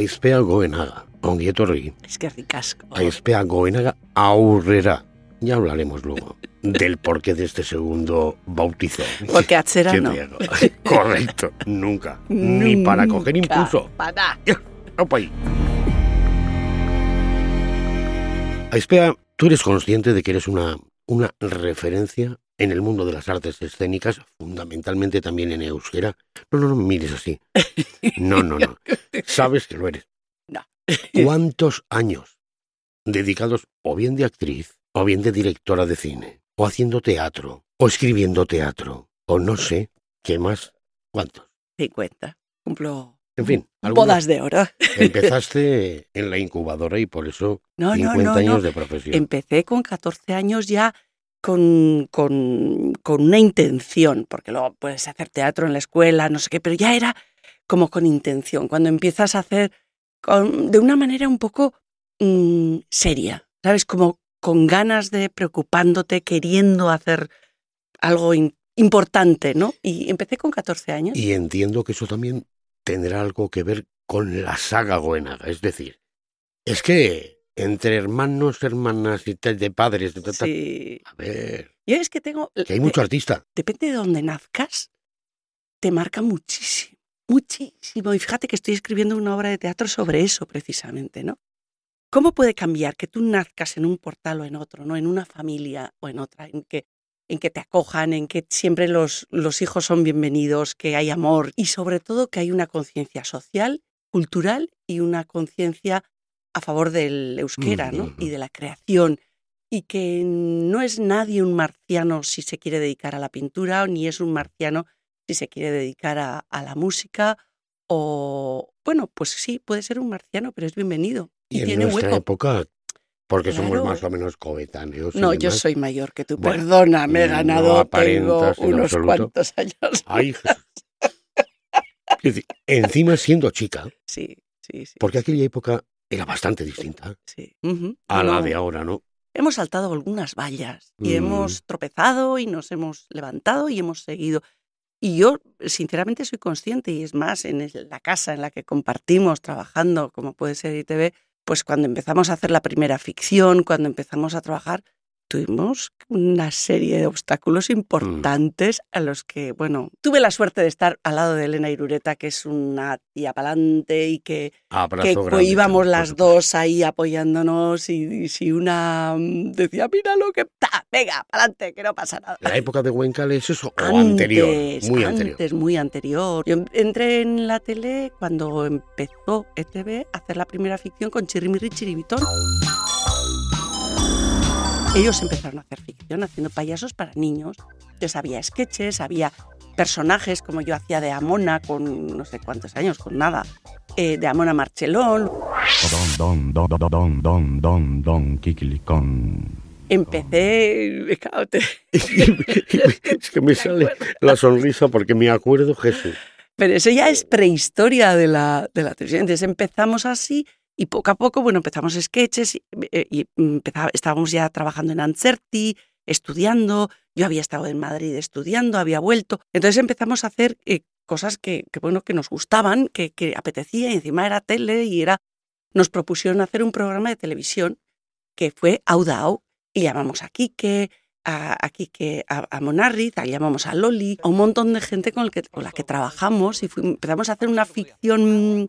aizpea goenaga, ongi etorri, Es que ricasco. aizpea goenaga aurrera. Ya hablaremos luego del porqué de este segundo bautizo. Porque atzera Qué no. Correcto, nunca. Ni para coger impulso. Para. Opa ahí. Aispea, tú eres consciente de que eres una, una referencia en el mundo de las artes escénicas, fundamentalmente también en euskera. No, no, no mires así. No, no, no. Sabes que lo eres. No. ¿Cuántos años dedicados o bien de actriz, o bien de directora de cine, o haciendo teatro, o escribiendo teatro, o no sé, qué más? ¿Cuántos? 50. Cumplo En fin, algunos- bodas de oro. Empezaste en la incubadora y por eso No, 50 no, no, años de profesión. Empecé con 14 años ya con, con, con una intención, porque luego puedes hacer teatro en la escuela, no sé qué, pero ya era como con intención. Cuando empiezas a hacer con- de una manera un poco mm, seria, ¿sabes? Como con ganas de preocupándote, queriendo hacer algo importante, ¿no? Y empecé con 14 años. Y entiendo que eso también tendrá algo que ver con la saga Goenaga. Es decir, es que entre hermanos, hermanas y de padres, de Sí. a ver, Yo es que tengo... que hay mucho artista. depende de dónde nazcas, te marca muchísimo, muchísimo. Y fíjate que estoy escribiendo una obra de teatro sobre eso precisamente, ¿no? ¿Cómo puede cambiar que tú nazcas en un portal o en otro, ¿no? En una familia o en otra, en que, en que te acojan, en que siempre los, los hijos son bienvenidos, que hay amor y sobre todo que hay una conciencia social, cultural y una conciencia a favor del euskera, ¿no? Y de la creación y que no es nadie un marciano si se quiere dedicar a la pintura, ni es un marciano si se quiere dedicar a, a la música, o bueno, pues sí, puede ser un marciano, pero es bienvenido y, Y en tiene nuestra hueco. época, porque somos más o menos coetáneos. No, yo soy mayor que tú. Bueno, Perdona, me he no ganado, tengo aparentas en unos absoluto. cuantos años. Ay, decir, encima siendo chica, Sí, sí, sí. porque aquella época era bastante distinta sí. Ujú. a la No, de ahora, ¿no? Hemos saltado algunas vallas y Mm. hemos tropezado y nos hemos levantado y hemos seguido. Y yo, sinceramente, soy consciente, y es más, en la casa en la que compartimos trabajando, como puede ser ITV, pues cuando empezamos a hacer la primera ficción, cuando empezamos a trabajar, tuvimos una serie de obstáculos importantes a los que, bueno, tuve la suerte de estar al lado de Elena Irureta, que es una tía palante y que Abrazo que grande, íbamos las supuesto. dos ahí apoyándonos y, y si una mm, decía, mira lo que... ¡Ta! Venga, adelante, que no pasa nada. La época de Huencal es eso, o anterior, Antes, muy anterior. antes, muy anterior. Yo entré en la tele cuando empezó ETV a hacer la primera ficción con Chirrimiri Chiribitón. Ellos empezaron a hacer ficción haciendo payasos para niños. Entonces había sketches, había personajes como yo hacía de Amona con no sé cuántos años, con nada, eh, de Amona Marchelón. Don, don, don, don, don, don, don, don, kikilicón. Empecé, claro, te- es que me sale la sonrisa porque me acuerdo, Jesús. Pero eso ya es prehistoria de la, de la televisión. Entonces empezamos así y poco a poco, bueno, empezamos sketches y, eh, y estábamos ya trabajando en Ancerti, estudiando. Yo había estado en Madrid estudiando, había vuelto. Entonces empezamos a hacer eh, cosas que, bueno, que nos gustaban, que, que apetecía y encima era tele y era... Nos propusieron hacer un programa de televisión que fue Audao y llamamos a Quique, a, a Quique, a, a llamamos a Loli, a un montón de gente con, el que, con la que trabajamos y fui- empezamos a hacer una ficción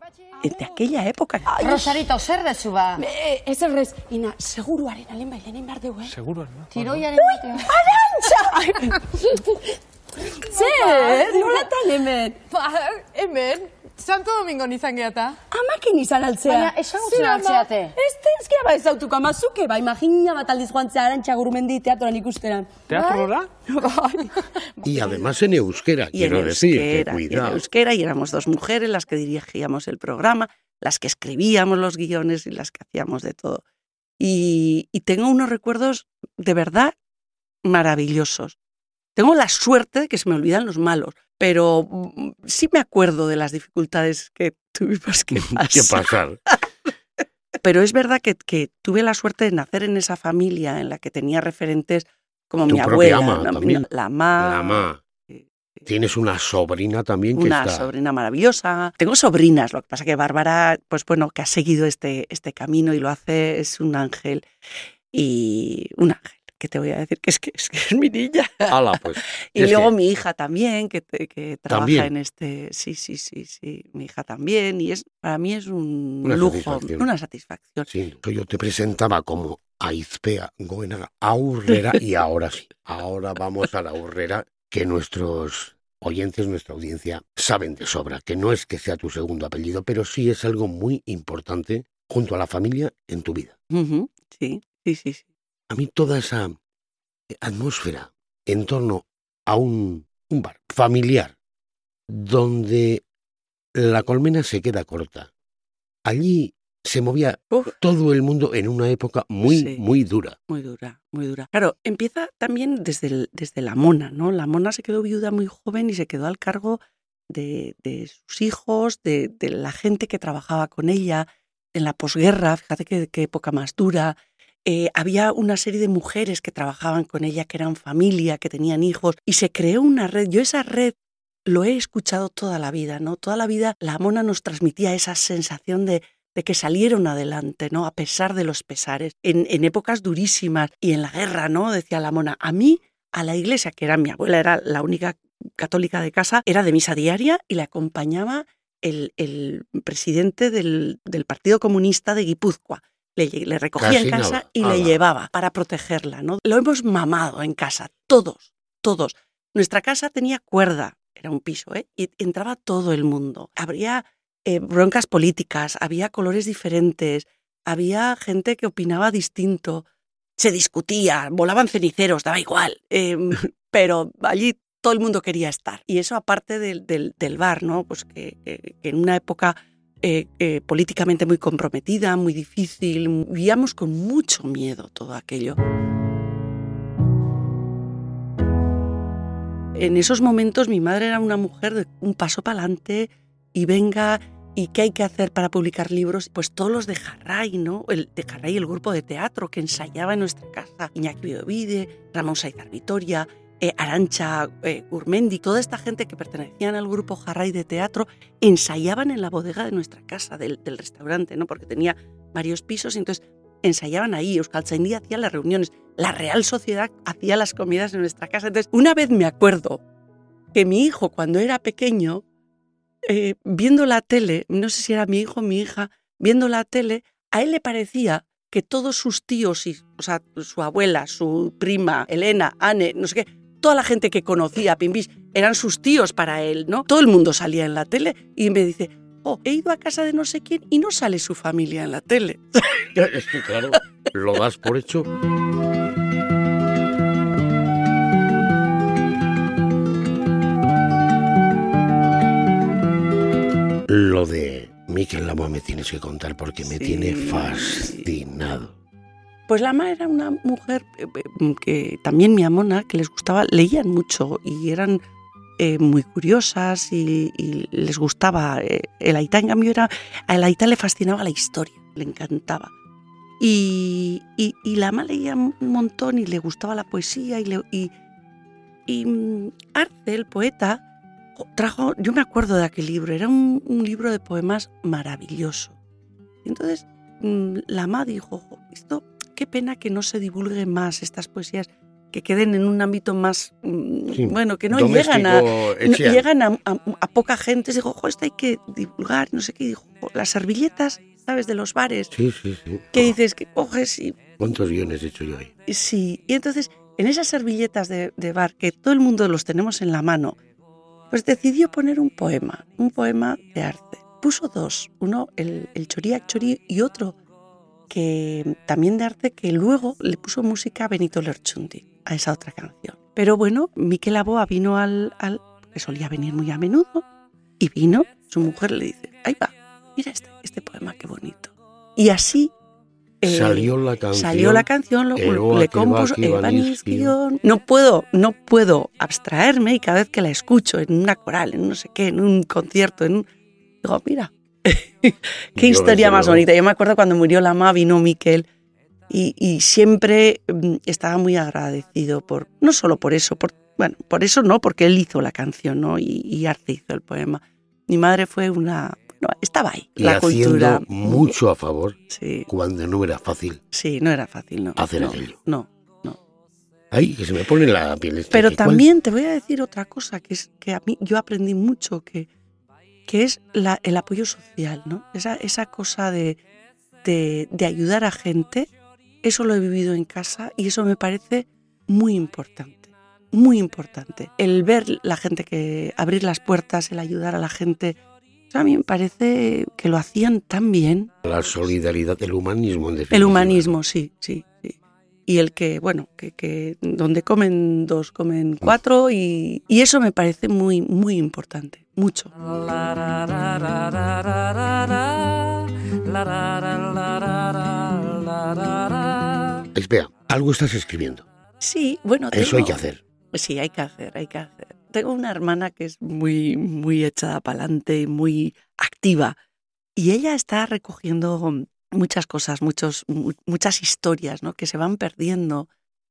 de aquella época. Rosarito, zer dezu ba? Eh, ez errez, ina, seguruaren alen bailenin behar dugu, eh? Tiroiaren batean. Zer, nolatan hemen? Ba, hemen, Santo Domingo izan geata. Amakin izan altzea. Baina ezagutzen altzeate. Ez tezkia ba ezautuko amazuke, ba, imagina bat aldiz joan zea arantxa gurumendi teatroan ikusteran. Teatrora? Y además en euskera, y en quiero decir, que y en cuidado. euskera, y éramos dos mujeres las que dirigíamos el programa, las que escribíamos los guiones y las que hacíamos de todo. Y, y tengo unos recuerdos de verdad maravillosos. Tengo la suerte de que se me olvidan los malos, pero mm, sí me acuerdo de las dificultades que tuvimos que pasar. Pero es verdad que, que tuve la suerte de nacer en esa familia en la que tenía referentes como Tu mi abuela, ama ¿no? también. la ma, La ma. sí, Tienes una sobrina también que una está... sobrina maravillosa. Tengo sobrinas, lo que pasa que Bárbara, pues bueno, que ha seguido este, este camino y lo hace, es un ángel. Y un ángel, que te voy a decir que es que es, que es mi niña. Ala, pues. Y luego que- mi hija también, que, que trabaja ¿También? en este. Sí, sí, sí, sí. Mi hija también. Y es para mí es un Una lujo, satisfacción. una satisfacción. Sí, yo te presentaba como Aizpea Goenaga Aurrera y ahora sí, ahora vamos a la Aurrera que nuestros oyentes, nuestra audiencia saben de sobra, que no es que sea tu segundo apellido, pero sí es algo muy importante junto a la familia en tu vida. Sí, sí, sí. sí. A mí toda esa atmósfera en torno a un, un bar familiar donde la colmena se queda corta, allí se movía Uf. todo el mundo en una época muy, Sí. muy dura. Muy dura, muy dura. Claro, empieza también desde, el- desde la mona, ¿no? La mona se quedó viuda muy joven y se quedó al cargo de, de sus hijos, de, de la gente que trabajaba con ella en la posguerra, fíjate qué, qué época más dura. Eh, había una serie de mujeres que trabajaban con ella, que eran familia, que tenían hijos, y se creó una red. Yo esa red lo he escuchado toda la vida, ¿no? Toda la vida la mona nos transmitía esa sensación de, de que salieron adelante, ¿no? A pesar de los pesares, en, en épocas durísimas y en la guerra, ¿no? Decía la mona, a mí, a la iglesia, que era mi abuela, era la única católica de casa, era de misa diaria y le acompañaba el, el presidente del, del Partido Comunista de Guipúzcoa. Le, recogía Casi en casa nada. y le llevaba para protegerla, ¿no? Lo hemos mamado en casa, todos, todos. Nuestra casa tenía cuerda, era un piso, ¿eh? Y entraba todo el mundo. Habría eh, broncas políticas, había colores diferentes, había gente que opinaba distinto, se discutía, volaban ceniceros, daba igual, em, pero allí todo el mundo quería estar. Y eso aparte del, del- del bar, ¿no? Pues que, que- que en una época eh, eh, políticamente muy comprometida, muy difícil, vivíamos con mucho miedo todo aquello. En esos momentos mi madre era una mujer de un paso para adelante y venga, ¿y qué hay que hacer para publicar libros? Pues todos los de Jarray, ¿no? El de Jarray, el grupo de teatro que ensayaba en nuestra casa. Iñaki Biovide, Ramón Saizar Vitoria, eh, Arancha eh, Gurmendi, toda esta gente que pertenecían al grupo Jarray de teatro, ensayaban en la bodega de nuestra casa, del, restaurante, ¿no? Porque tenía varios pisos y entonces ensayaban ahí. Euskal Tzaindia hacía las reuniones. La Real Sociedad hacía las comidas en nuestra casa. Entonces, una vez me acuerdo que mi hijo, cuando era pequeño, eh, viendo la tele, no sé si era mi hijo o mi hija, viendo la tele, a él le parecía que todos sus tíos, y, o sea, su abuela, su prima, Elena, Anne, no sé qué, toda la gente que conocía a Pimbis eran sus tíos para él, ¿no? Todo el mundo salía en la tele y me dice, oh, he ido a casa de no sé quién y no sale su familia en la tele. Es que claro, lo das por hecho. Lo de Miquel Lama me tienes que contar porque me Sí, tiene fascinado. Pues la ma era una mujer eh, eh, que también mi amona, que les gustaba, leían mucho y eran eh, muy curiosas y, les gustaba el Aitá. En cambio, era, a el Aitá le fascinaba la historia, le encantaba. Y, y, la ma leía un montón y le gustaba la poesía y, le- y, mm, Arce, el poeta, jo, trajo, yo me acuerdo de aquel libro, era un, libro de poemas maravilloso. Entonces mm, la ma dijo, "Jo, esto, qué pena que no se divulgue más estas poesías, que queden en un ámbito más, mm, Sí, bueno, que no llegan a, no- llegan a, a- a poca gente. Dijo, "Jo, esto hay que divulgar, no sé qué. Dijo, "Jo, las servilletas, ¿sabes? De los bares, Sí, sí, sí. que Oh, dices que coges y ¿Cuántos guiones he hecho yo ahí? Sí, y entonces en esas servilletas de, de bar que todo el mundo los tenemos en la mano, pues decidió poner un poema, un poema de arte. Puso dos, uno el, el Choriak Chori y otro que también de arte que luego le puso música a Benito Lerchundi, a esa otra canción. Pero bueno, Miquel Aboa vino al, al que solía venir muy a menudo, y vino, su mujer le dice, ahí va, mira este, este poema, qué bonito. Y así... eh, Salió la canción. Salió la canción, lo, Eroa le compuso. Nizkion. No puedo, no puedo abstraerme y cada vez que la escucho en una coral, en no sé qué, en un concierto, en un... Digo, mira, qué historia más luego. bonita. Yo me acuerdo cuando murió la ma, vino Miquel Y, y siempre mm, estaba muy agradecido por, no solo por eso, por, bueno, por eso no, porque él hizo la canción, ¿no? Y, y Arce hizo el poema. Mi madre fue una, no, estaba ahí, Y la haciendo cultura. mucho a favor Sí, cuando no era fácil sí, no era fácil, no. hacer no, aquello. No, Ay, que se me pone la piel. esta, Pero también te voy a decir otra cosa que es que a mí yo aprendí mucho que, que es la- el apoyo social, ¿no? Esa, esa cosa de, de, de ayudar a gente, eso lo he vivido en casa y eso me parece muy importante, muy importante. El ver la gente que abrir las puertas, el ayudar a la gente, eso a mí me parece que lo hacían tan bien. La solidaridad, el humanismo en definitiva. El humanismo, sí, sí, sí. Y el que, bueno, que, que donde comen dos, comen cuatro y, y eso me parece muy, muy importante, mucho. Espera, algo estás escribiendo. Sí, bueno, Eso hay tengo- que hacer. Sí, hay que hacer, hay que hacer. Tengo una hermana que es muy, muy echada para adelante y muy activa. Y ella está recogiendo muchas cosas, muchos, mu- muchas historias, ¿no? Que se van perdiendo,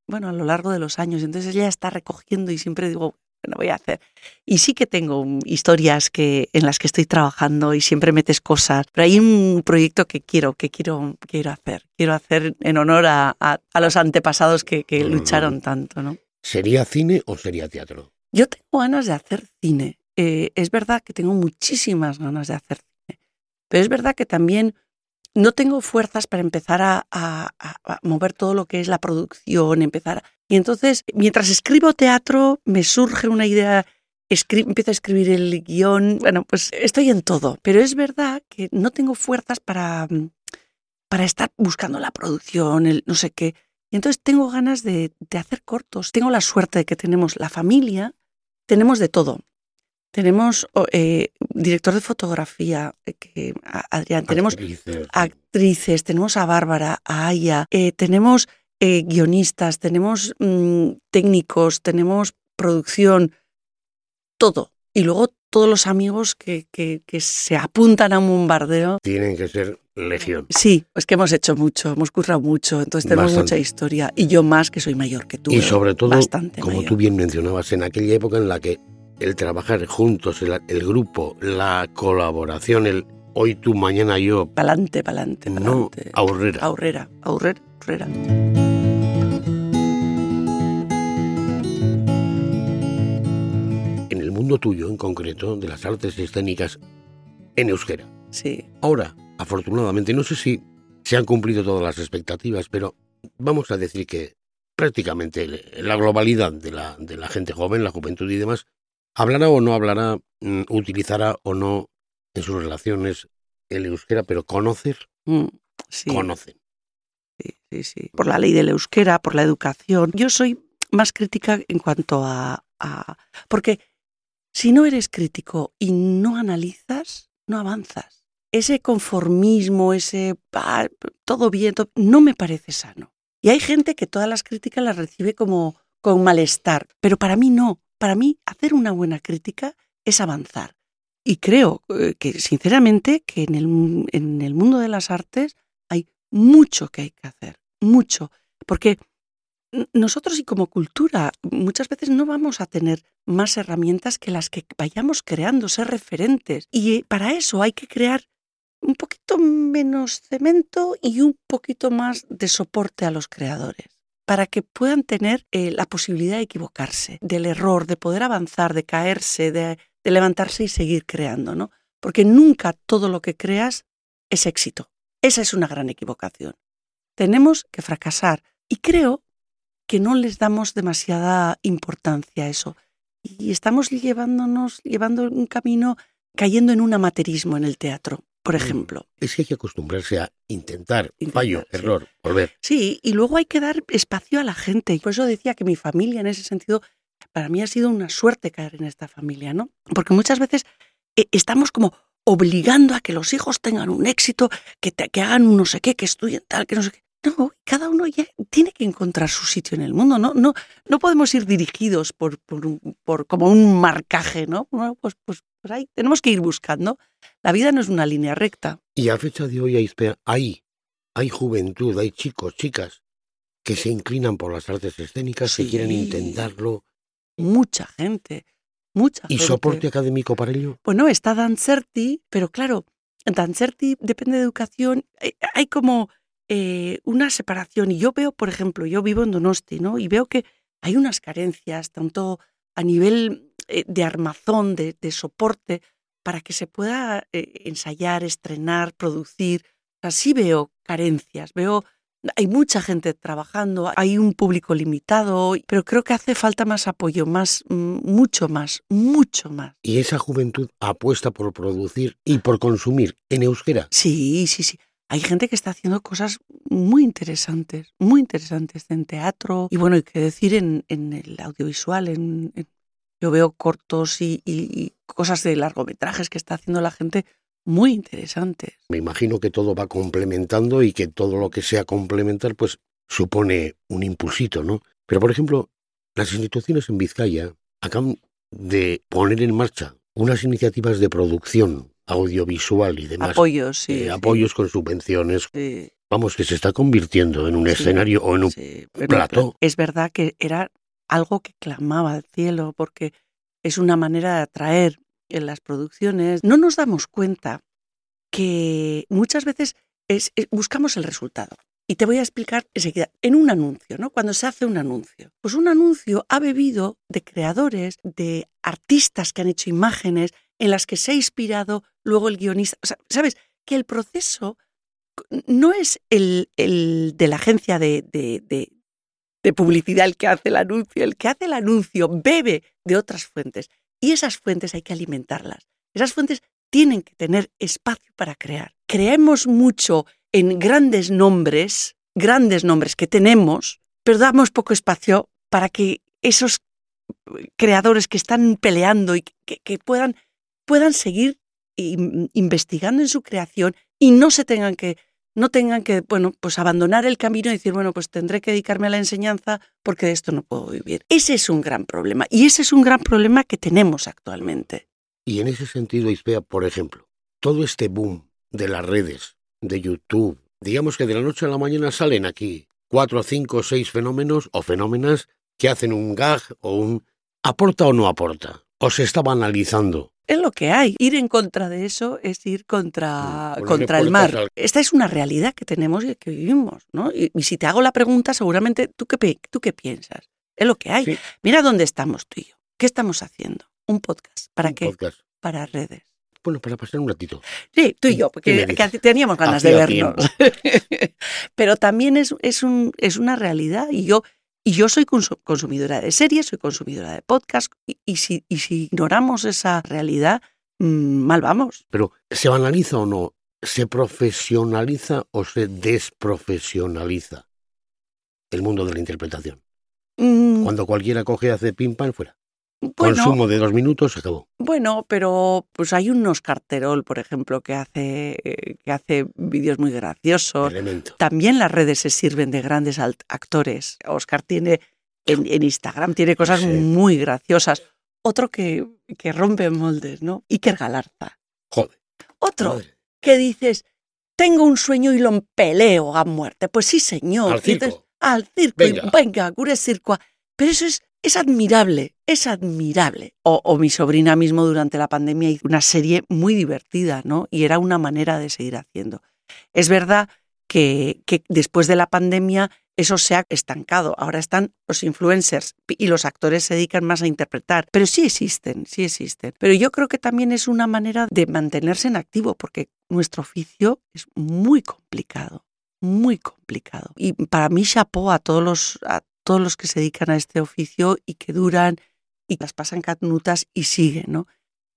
bueno, a lo largo de los años. Entonces ella está recogiendo y siempre digo, bueno, voy a hacer. Y sí que tengo historias que, en las que estoy trabajando y siempre metes cosas. Pero hay un proyecto que quiero, que quiero, quiero hacer. Quiero hacer en honor a, a- a los antepasados que, que lucharon tanto, ¿no? ¿Sería cine o sería teatro? Yo tengo ganas de hacer cine. Eh, es verdad que tengo muchísimas ganas de hacer cine. Pero es verdad que también no tengo fuerzas para empezar a, a- a- a mover todo lo que es la producción, empezar. Y entonces, mientras escribo teatro, me surge una idea, empiezo a escribir el guion. Bueno, pues estoy en todo. Pero es verdad que no tengo fuerzas para, para estar buscando la producción, el no sé qué. Y entonces tengo ganas de, de hacer cortos. Tengo la suerte de que tenemos la familia, tenemos de todo. Tenemos eh, director de fotografía, eh, que, Adrián, tenemos Actrices. actrices, tenemos a Bárbara, a Aya, eh, tenemos eh, guionistas, tenemos mm, técnicos, tenemos producción, todo. Y luego todos los amigos que, que- que se apuntan a un bombardeo. Tienen que ser legión. Sí, es que hemos hecho mucho, hemos currado mucho, entonces tenemos Bastante. mucha historia. Y yo más, que soy mayor que tú. Y eh, sobre todo, bastante como mayor. tú bien mencionabas, en aquella época en la que el trabajar juntos, el, el grupo, la colaboración, el hoy tú, mañana yo, Pa'lante, pa'lante, no pa'lante. ahorrera. Aurrera, aurrera, aurrera. En mundo tuyo, en concreto, de las artes escénicas en euskera. Sí, Ahora, afortunadamente, no sé si se han cumplido todas las expectativas, pero vamos a decir que prácticamente la globalidad de la, de la gente joven, la juventud y demás, hablará o no hablará, mm, utilizará o no en sus relaciones el euskera, pero conocer, mm, sí. conocen. Sí, sí, sí. Por la ley del euskera, por la educación. Yo soy más crítica en cuanto a, a- Porque si no eres crítico y no analizas, no avanzas. Ese conformismo, ese... "Ah, todo bien, no me parece sano. Y hay gente que todas las críticas las recibe como con malestar, pero para mí no. Para mí hacer una buena crítica es avanzar. Y creo eh, que, sinceramente, que en el, en el mundo de las artes hay mucho que hay que hacer, mucho, porque nosotros y como cultura muchas veces no vamos a tener más herramientas que las que vayamos creando, ser referentes. Y para eso hay que crear un poquito menos cemento y un poquito más de soporte a los creadores para que puedan tener eh, la posibilidad de equivocarse, del error, de poder avanzar, de caerse, de, de levantarse y seguir creando, ¿no? Porque nunca todo lo que creas es éxito. Esa es una gran equivocación. Tenemos que fracasar y creo que no les damos demasiada importancia a eso. Y estamos llevándonos, llevando un camino, cayendo en un amaterismo en el teatro, por Mm. ejemplo. Es que hay que acostumbrarse a intentar, Intentar, fallo, sí. error, volver. Sí, y luego hay que dar espacio a la gente. Por eso decía que mi familia, en ese sentido, para mí ha sido una suerte caer en esta familia, ¿no? Porque muchas veces eh, estamos como obligando a que los hijos tengan un éxito, que, te- que hagan un no sé qué, que estudien tal, que no sé qué. No, cada uno ya tiene que encontrar su sitio en el mundo, ¿no? No, no podemos ir dirigidos por, por, por como un marcaje, ¿no? Bueno, pues, pues, pues ahí tenemos que ir buscando. La vida no es una línea recta. Y a fecha de hoy, Aispea, hay hay juventud, hay chicos, chicas que se inclinan por las artes escénicas, que quieren Sí. intentarlo. Mucha gente, mucha ¿Y gente. soporte académico para ello? Bueno, está Dancerti, pero claro, Dancerti depende de educación. Hay, hay como eh, una separación. Y yo veo, por ejemplo, yo vivo en Donosti, ¿no? Y veo que hay unas carencias, tanto a nivel eh, de armazón, de, de soporte, para que se pueda eh, ensayar, estrenar, producir. Así veo carencias, veo hay mucha gente trabajando, hay un público limitado, pero creo que hace falta más apoyo, más, mm, mucho más, mucho más. ¿Y esa juventud apuesta por producir y por consumir en euskera? Sí, sí, sí. Hay gente que está haciendo cosas muy interesantes, muy interesantes en teatro y bueno, hay que decir en, en el audiovisual. En, yo veo cortos y, y- y cosas de largometrajes que está haciendo la gente muy interesantes. Me imagino que todo va complementando y que todo lo que sea complementar, pues supone un impulsito, ¿no? Pero, por ejemplo, las instituciones en Vizcaya acaban de poner en marcha unas iniciativas de producción audiovisual y demás. Apoyos, sí. eh, sí, apoyos con subvenciones. sí, Vamos, que se está convirtiendo en un escenario o en un... Pero- pero Es verdad que era algo que clamaba al cielo porque es una manera de atraer en las producciones. No nos damos cuenta que muchas veces es- es- buscamos el resultado. Y te voy a explicar enseguida, en un anuncio, ¿no? Cuando se hace un anuncio. Pues un anuncio ha bebido de creadores, de artistas que han hecho imágenes en las que se ha inspirado luego el guionista. O sea, ¿sabes? Que el proceso no es el, el de la agencia de, de- de- de publicidad el que hace el anuncio. El que hace el anuncio bebe de otras fuentes. Y esas fuentes hay que alimentarlas. Esas fuentes tienen que tener espacio para crear. Creemos mucho en grandes nombres, grandes nombres que tenemos, pero damos poco espacio para que esos creadores que están peleando y que, que puedan, puedan seguir in- investigando en su creación y no se tengan que no tengan que, bueno, pues abandonar el camino y decir, bueno, pues tendré que dedicarme a la enseñanza porque de esto no puedo vivir. Ese es un gran problema y ese es un gran problema que tenemos actualmente. Y en ese sentido, Ispea, por ejemplo, todo este boom de las redes, de YouTube, digamos que de la noche a la mañana salen aquí cuatro, cinco, seis fenómenos o fenómenas que hacen un gag o un aporta o no aporta, o se está banalizando. Es lo que hay. Ir en contra de eso es ir contra, Mm, contra el mar. al- Esta es una realidad que tenemos y que vivimos, ¿no? Y, y si te hago la pregunta, seguramente, ¿tú qué, ¿tú qué piensas? Es lo que hay. Sí. Mira dónde estamos tú y yo. ¿Qué estamos haciendo? Un podcast. ¿Para Un qué? podcast. Para redes. Bueno, para pasar un ratito. Sí, tú y yo, ¿Qué porque teníamos ganas Hacía de vernos. Pero también es, es, un, es una realidad y yo, y yo soy consu- consumidora de series, soy consumidora de podcast y, y si, y si ignoramos esa realidad, mm, mal vamos. Pero, ¿se banaliza o no? ¿Se profesionaliza o se desprofesionaliza el mundo de la interpretación? Mm, Cuando cualquiera coge hace pim pam fuera. Bueno, Consumo de dos minutos, se acabó. bueno, pero pues hay un Oscar Terol, por ejemplo, que hace, eh, que hace vídeos muy graciosos. Elemento. También las redes se sirven de grandes actores. Oscar tiene en, en Instagram tiene cosas Sí. muy graciosas. Otro que, que rompe moldes, ¿no? Iker Galarza. Joder. Otro madre. que dices, tengo un sueño y lo empeleo a muerte. Pues sí, señor. Al circo. al circo. y Venga. venga, gure circo. Pero eso es, es admirable, es admirable. O, mi sobrina mismo durante la pandemia hizo una serie muy divertida, ¿no? Y era una manera de seguir haciendo. Es verdad que, después de la pandemia eso se ha estancado. Ahora están los influencers y los actores se dedican más a interpretar. Pero sí existen, sí existen. Pero yo creo que también es una manera de mantenerse en activo porque nuestro oficio es muy complicado, muy complicado. Y para mí chapó a todos los, todos los que se dedican a este oficio y que duran y las pasan catnutas y siguen, ¿no?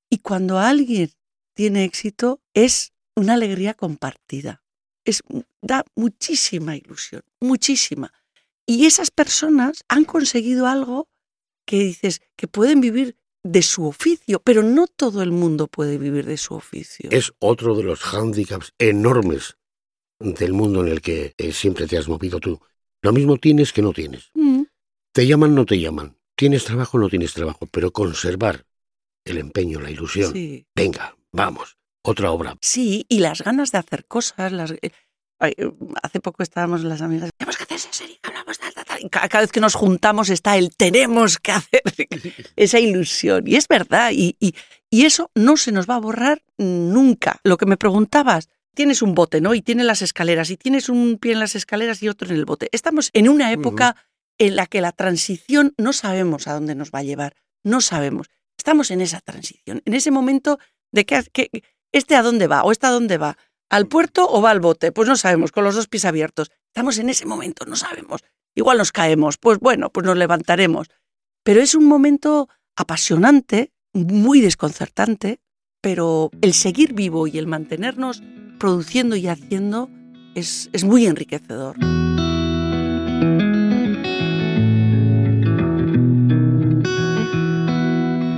Y cuando alguien tiene éxito es una alegría compartida. Es, da muchísima ilusión, muchísima. Y esas personas han conseguido algo que dices que pueden vivir de su oficio, pero no todo el mundo puede vivir de su oficio. Es otro de los hándicaps enormes del mundo en el que eh, siempre te has movido tú. Lo mismo tienes que no tienes. Mm, Te llaman, no te llaman. Tienes trabajo, no tienes trabajo. Pero conservar el empeño, la ilusión. sí. Venga, vamos. Otra obra. Sí, y las ganas de hacer cosas. Las... eh, ay, hace poco estábamos las amigas, tenemos que hacer esa serie, hablamos tal, tal, tal. Y ca- cada vez que nos juntamos está el tenemos que hacer esa ilusión. Y es verdad, y, y, y eso no se nos va a borrar nunca. Lo que me preguntabas, tienes un bote, ¿no? Y tienes las escaleras, y tienes un pie en las escaleras y otro en el bote. Estamos en una época en la que la transición no sabemos a dónde nos va a llevar, no sabemos. Estamos en esa transición, en ese momento de que, que este a dónde va o este a dónde va, al puerto o va al bote, pues no sabemos, con los dos pies abiertos. Estamos en ese momento, no sabemos. Igual nos caemos, pues bueno, pues nos levantaremos. Pero es un momento apasionante, muy desconcertante, pero el seguir vivo y el mantenernos produciendo y haciendo es, es muy enriquecedor.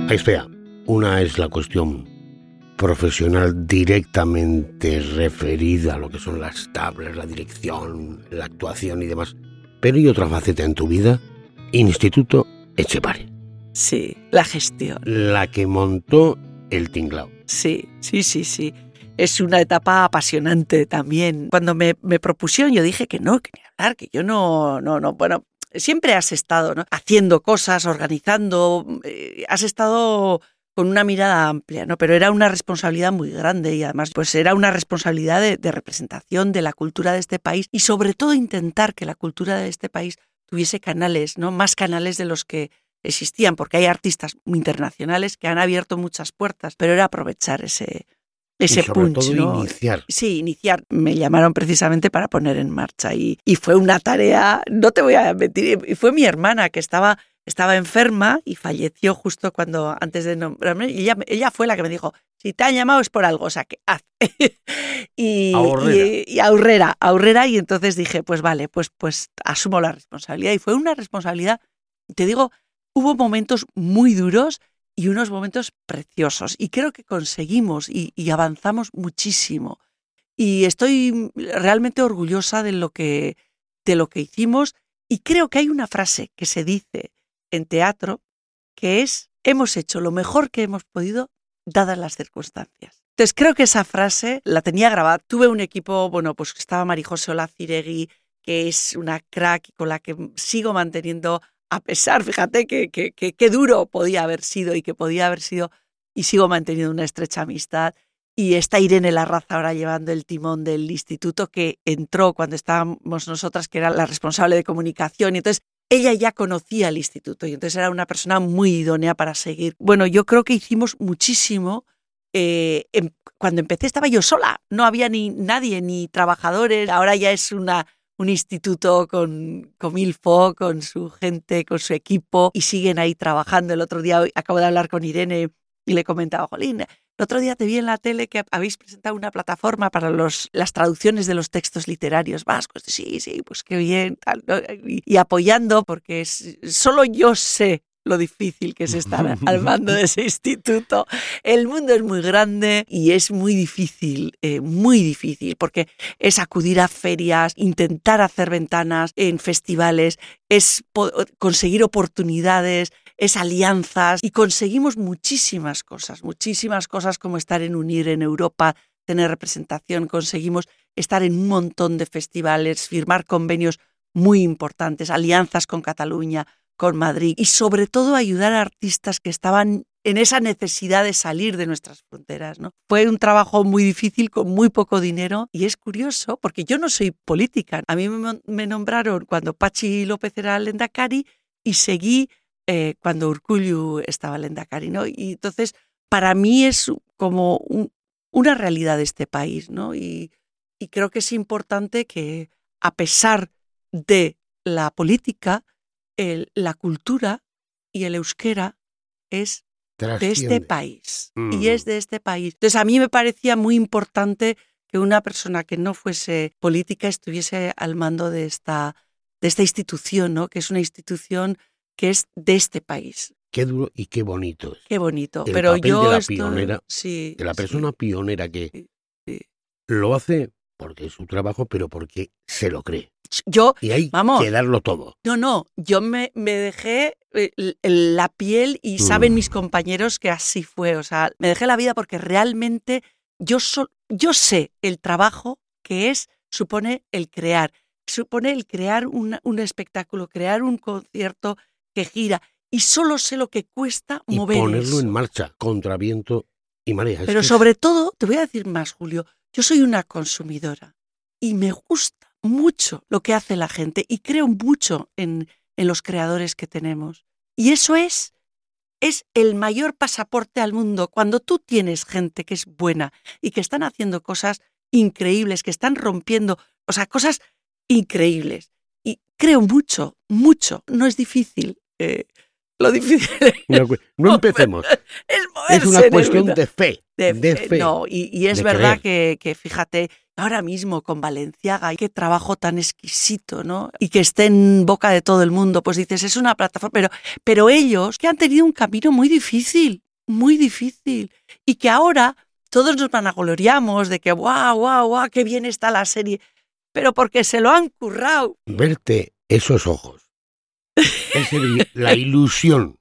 Ahí una es la cuestión profesional directamente referida a lo que son las tablas, la dirección, la actuación y demás. Pero hay otra faceta en tu vida, Instituto Echepare, Sí, la gestión. la que montó el tinglao. Sí, sí, sí, sí. Es una etapa apasionante también. Cuando me, me propusieron, yo dije que no, que ni hablar, que yo no, no, no. Bueno, siempre has estado haciendo cosas, organizando, eh, has estado con una mirada amplia, ¿no? Pero era una responsabilidad muy grande y además, pues era una responsabilidad de, de representación de la cultura de este país y sobre todo intentar que la cultura de este país tuviese canales, ¿no? Más canales de los que existían, porque hay artistas internacionales que han abierto muchas puertas, pero era aprovechar ese, ese y sobre punch, todo ¿no? iniciar. Sí, iniciar. Me llamaron precisamente para poner en marcha y, y fue una tarea, no te voy a mentir, y fue mi hermana que estaba, estaba enferma y falleció justo cuando, antes de nombrarme, y ella, ella fue la que me dijo, si te han llamado es por algo, o sea que haz. y, Ahorrera. y, y ahorrera, ahorrera, y entonces dije, pues vale, pues, pues asumo la responsabilidad. Y fue una responsabilidad, te digo, hubo momentos muy duros y unos momentos preciosos. Y creo que conseguimos y, avanzamos muchísimo. Y estoy realmente orgullosa de lo, que, de lo que hicimos. Y creo que hay una frase que se dice en teatro que es, hemos hecho lo mejor que hemos podido dadas las circunstancias. Entonces creo que esa frase la tenía grabada. Tuve un equipo, bueno, pues estaba Marijose Olaciregui, que es una crack con la que sigo manteniendo a pesar, fíjate que, que, que, que, duro podía haber sido y que podía haber sido, y sigo manteniendo una estrecha amistad. Y está Irene Larraza ahora llevando el timón del instituto que entró cuando estábamos nosotras, que era la responsable de comunicación. Y entonces ella ya conocía el instituto y entonces era una persona muy idónea para seguir. Bueno, yo creo que hicimos muchísimo. Eh, cuando empecé estaba yo sola, no había ni nadie, ni trabajadores. Ahora ya es una un instituto con, con Milfo, con su gente, con su equipo, y siguen ahí trabajando. El otro día acabo de hablar con Irene y le comentaba, Jolín, el otro día te vi en la tele que habéis presentado una plataforma para los, las traducciones de los textos literarios vascos. Sí, sí, pues qué bien, y, apoyando, porque solo yo sé lo difícil que es estar al mando de ese instituto. El mundo es muy grande y es muy difícil, eh, muy difícil, porque es acudir a ferias, intentar hacer ventanas en festivales, es conseguir oportunidades, es alianzas y conseguimos muchísimas cosas, muchísimas cosas como estar en Unir en Europa, tener representación, conseguimos estar en un montón de festivales, firmar convenios muy importantes, alianzas con Cataluña, con Madrid y sobre todo ayudar a artistas que estaban en esa necesidad de salir de nuestras fronteras. ¿no? Fue un trabajo muy difícil con muy poco dinero y es curioso porque yo no soy política. A mí me, nombraron cuando Pachi López era Lendakari y seguí eh, cuando Urcullu estaba Lendakari. ¿no? Y entonces para mí es como un, una realidad de este país ¿no? y creo que es importante que a pesar de la política, el, la cultura y el euskera es de este país. Mm. Y es de este país. Entonces a mí me parecía muy importante que una persona que no fuese política estuviese al mando de esta, de esta institución, ¿no? que es una institución que es de este país. Qué duro y qué bonito. Es. Qué bonito. El Pero papel yo de la estoy, pionera, sí, de la persona sí, pionera que sí. lo hace porque es su trabajo, pero porque se lo cree. Yo, Y hay Vamos. que darlo todo. no, no, yo me, me dejé eh, la piel y saben Mm. mis compañeros que así fue. O sea, me dejé la vida porque realmente yo, so- yo sé el trabajo que es supone el crear, supone el crear una- un espectáculo, crear un concierto que gira. Y solo sé lo que cuesta Y mover ponerlo eso. en marcha, contra viento y marea. Pero sobre todo, te voy a decir más, Julio, yo soy una consumidora y me gusta mucho lo que hace la gente y creo mucho en, en los creadores que tenemos. Y eso es, es el mayor pasaporte al mundo. Cuando tú tienes gente que es buena y que están haciendo cosas increíbles, que están rompiendo, o sea, cosas increíbles. Y creo mucho, mucho. No es difícil. eh, lo difícil cu- no empecemos. es una cuestión de fe. De de fe. No, y, y es verdad que, que, fíjate, ahora mismo con Valenciaga, y qué trabajo tan exquisito, ¿no? Y que esté en boca de todo el mundo, pues dices, es una plataforma, pero, pero ellos que han tenido un camino muy difícil, muy difícil, y que ahora todos nos vanagloriamos de que, guau, guau, guau, qué bien está la serie, pero porque se lo han currado. Verte esos ojos. Ese brillo, la ilusión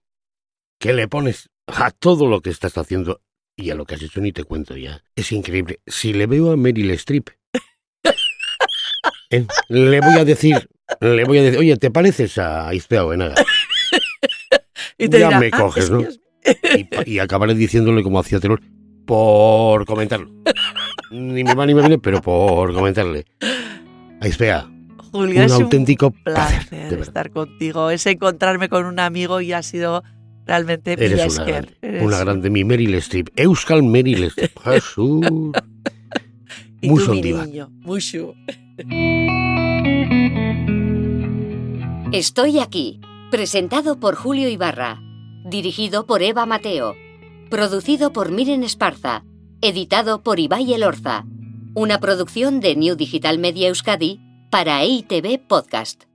que le pones a todo lo que estás haciendo y a lo que has hecho ni te cuento ya. Es increíble. Si le veo a Meryl Streep, eh, le voy a decir, le voy a decir, oye, ¿te pareces a Izpea Oenaga? Y te Ya me "Ah, coges, es ¿no? Y, acabaré diciéndole como hacía Terol, por comentarlo. Ni me va ni me viene, pero por comentarle. A Julia, un es un auténtico placer placer, de verdad. estar contigo, es encontrarme con un amigo y ha sido realmente Eres una Eres una un- grande, mi Meryl Streep, Euskal Meryl Streep, Jesús. Y Muy tú, mi sondiva. niño, mucho. Estoy aquí, presentado por Julio Ibarra, dirigido por Eva Mateo, producido por Miren Esparza, editado por Ibai Elorza, una producción de New Digital Media Euskadi para EITV Podcast.